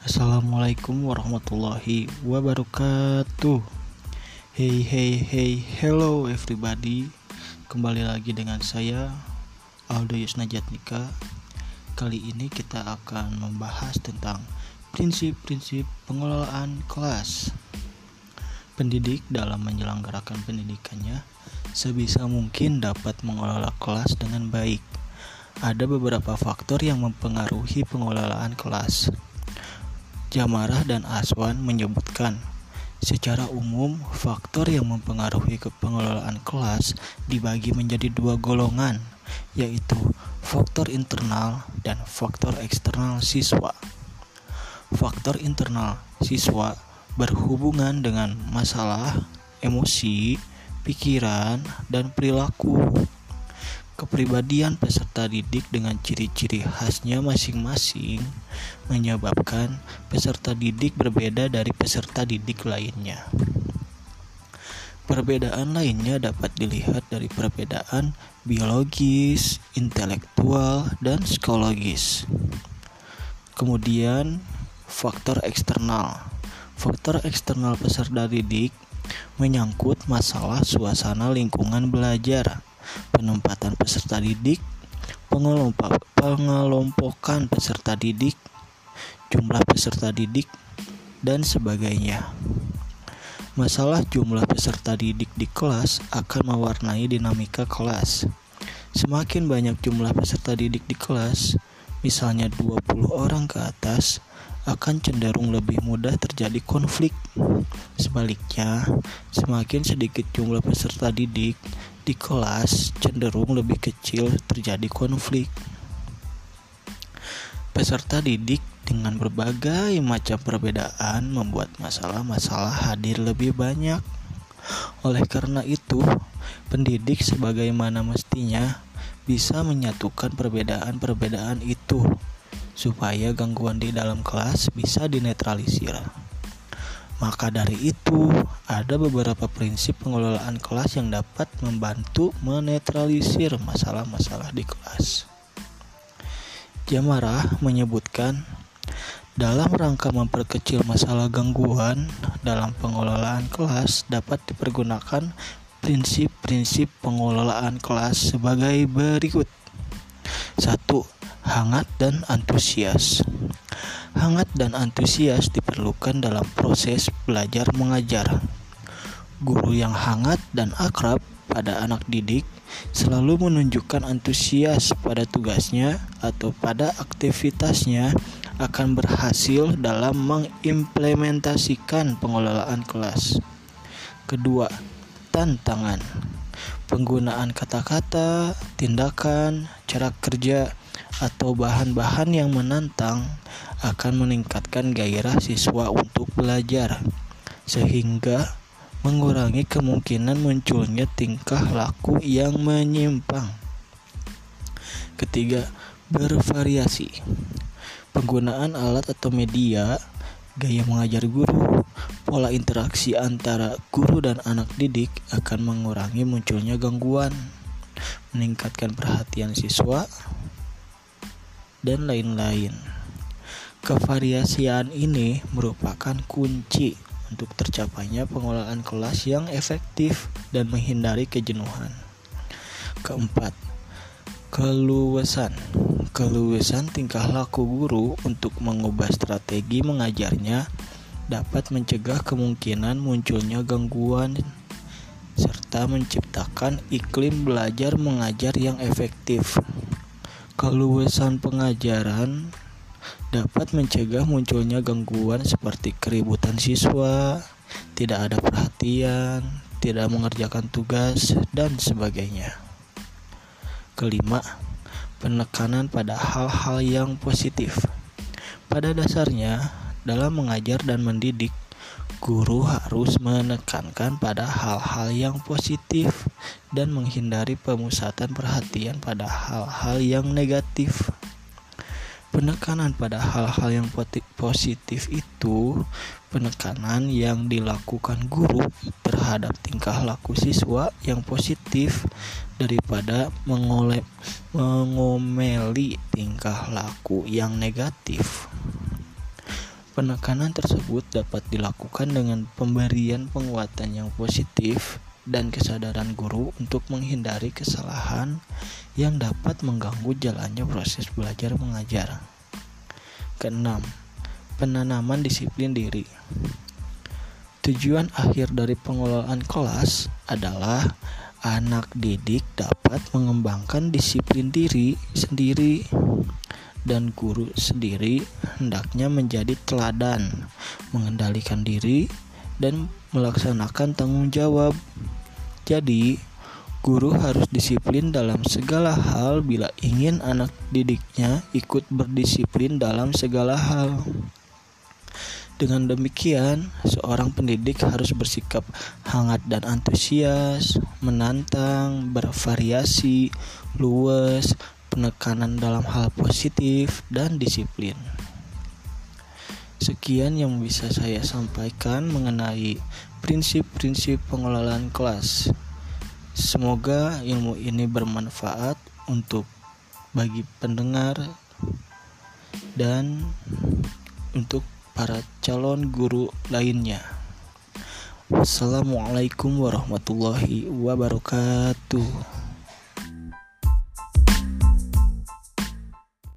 Assalamualaikum warahmatullahi wabarakatuh. Hey hey hey hello everybody. Kembali lagi dengan saya Aldo Yusnajatnika Kali ini kita akan membahas tentang prinsip-prinsip pengelolaan kelas. Pendidik dalam menyelenggarakan pendidikannya sebisa mungkin dapat mengelola kelas dengan baik. Ada beberapa faktor yang mempengaruhi pengelolaan kelas Jamarah dan Aswan menyebutkan, secara umum faktor yang mempengaruhi pengelolaan kelas dibagi menjadi dua golongan, yaitu faktor internal dan faktor eksternal siswa. Faktor internal siswa berhubungan dengan masalah emosi, pikiran, dan perilaku Kepribadian peserta didik dengan ciri-ciri khasnya masing-masing menyebabkan peserta didik berbeda dari peserta didik lainnya. Perbedaan lainnya dapat dilihat dari perbedaan biologis, intelektual, dan psikologis. Kemudian, faktor eksternal. Faktor eksternal peserta didik menyangkut masalah suasana lingkungan belajar penempatan peserta didik, pengelompokan peserta didik, jumlah peserta didik, dan sebagainya. Masalah jumlah peserta didik di kelas akan mewarnai dinamika kelas. Semakin banyak jumlah peserta didik di kelas, misalnya 20 orang ke atas, akan cenderung lebih mudah terjadi konflik. Sebaliknya, semakin sedikit jumlah peserta didik di kelas, cenderung lebih kecil terjadi konflik. Peserta didik dengan berbagai macam perbedaan membuat masalah-masalah hadir lebih banyak. Oleh karena itu, pendidik sebagaimana mestinya bisa menyatukan perbedaan-perbedaan itu supaya gangguan di dalam kelas bisa dinetralisir. Maka dari itu, ada beberapa prinsip pengelolaan kelas yang dapat membantu menetralisir masalah-masalah di kelas. Jamarah menyebutkan, dalam rangka memperkecil masalah gangguan dalam pengelolaan kelas dapat dipergunakan prinsip-prinsip pengelolaan kelas sebagai berikut. 1 hangat dan antusias. Hangat dan antusias diperlukan dalam proses belajar mengajar. Guru yang hangat dan akrab pada anak didik selalu menunjukkan antusias pada tugasnya atau pada aktivitasnya akan berhasil dalam mengimplementasikan pengelolaan kelas. Kedua, tantangan. Penggunaan kata-kata, tindakan, cara kerja, atau bahan-bahan yang menantang akan meningkatkan gairah siswa untuk belajar, sehingga mengurangi kemungkinan munculnya tingkah laku yang menyimpang. Ketiga, bervariasi. Penggunaan alat atau media, gaya mengajar guru, pola interaksi antara guru dan anak didik akan mengurangi munculnya gangguan, meningkatkan perhatian siswa, dan lain-lain. Kevariasian ini merupakan kunci untuk tercapainya pengelolaan kelas yang efektif dan menghindari kejenuhan. Keempat, keluasan. Keluasan tingkah laku guru untuk mengubah strategi mengajarnya dapat mencegah kemungkinan munculnya gangguan serta menciptakan iklim belajar mengajar yang efektif. Keluasan pengajaran dapat mencegah munculnya gangguan seperti keributan siswa, tidak ada perhatian, tidak mengerjakan tugas, dan sebagainya. Kelima, penekanan pada hal-hal yang positif. Pada dasarnya, dalam mengajar dan mendidik, guru harus menekankan pada hal-hal yang positif dan menghindari pemusatan perhatian pada hal-hal yang negatif. Penekanan pada hal-hal yang positif itu penekanan yang dilakukan guru terhadap tingkah laku siswa yang positif daripada mengoleh, mengomeli tingkah laku yang negatif. Penekanan tersebut dapat dilakukan dengan pemberian penguatan yang positif dan kesadaran guru untuk menghindari kesalahan yang dapat mengganggu jalannya proses belajar mengajar. Keenam, penanaman disiplin diri. Tujuan akhir dari pengelolaan kelas adalah anak didik dapat mengembangkan disiplin diri sendiri dan guru sendiri hendaknya menjadi teladan, mengendalikan diri, dan melaksanakan tanggung jawab. Jadi, guru harus disiplin dalam segala hal bila ingin anak didiknya ikut berdisiplin dalam segala hal. Dengan demikian, seorang pendidik harus bersikap hangat dan antusias, menantang, bervariasi, luas, penekanan dalam hal positif, dan disiplin. Sekian yang bisa saya sampaikan mengenai prinsip-prinsip pengelolaan kelas. Semoga ilmu ini bermanfaat untuk bagi pendengar dan untuk para calon guru lainnya. Wassalamualaikum warahmatullahi wabarakatuh.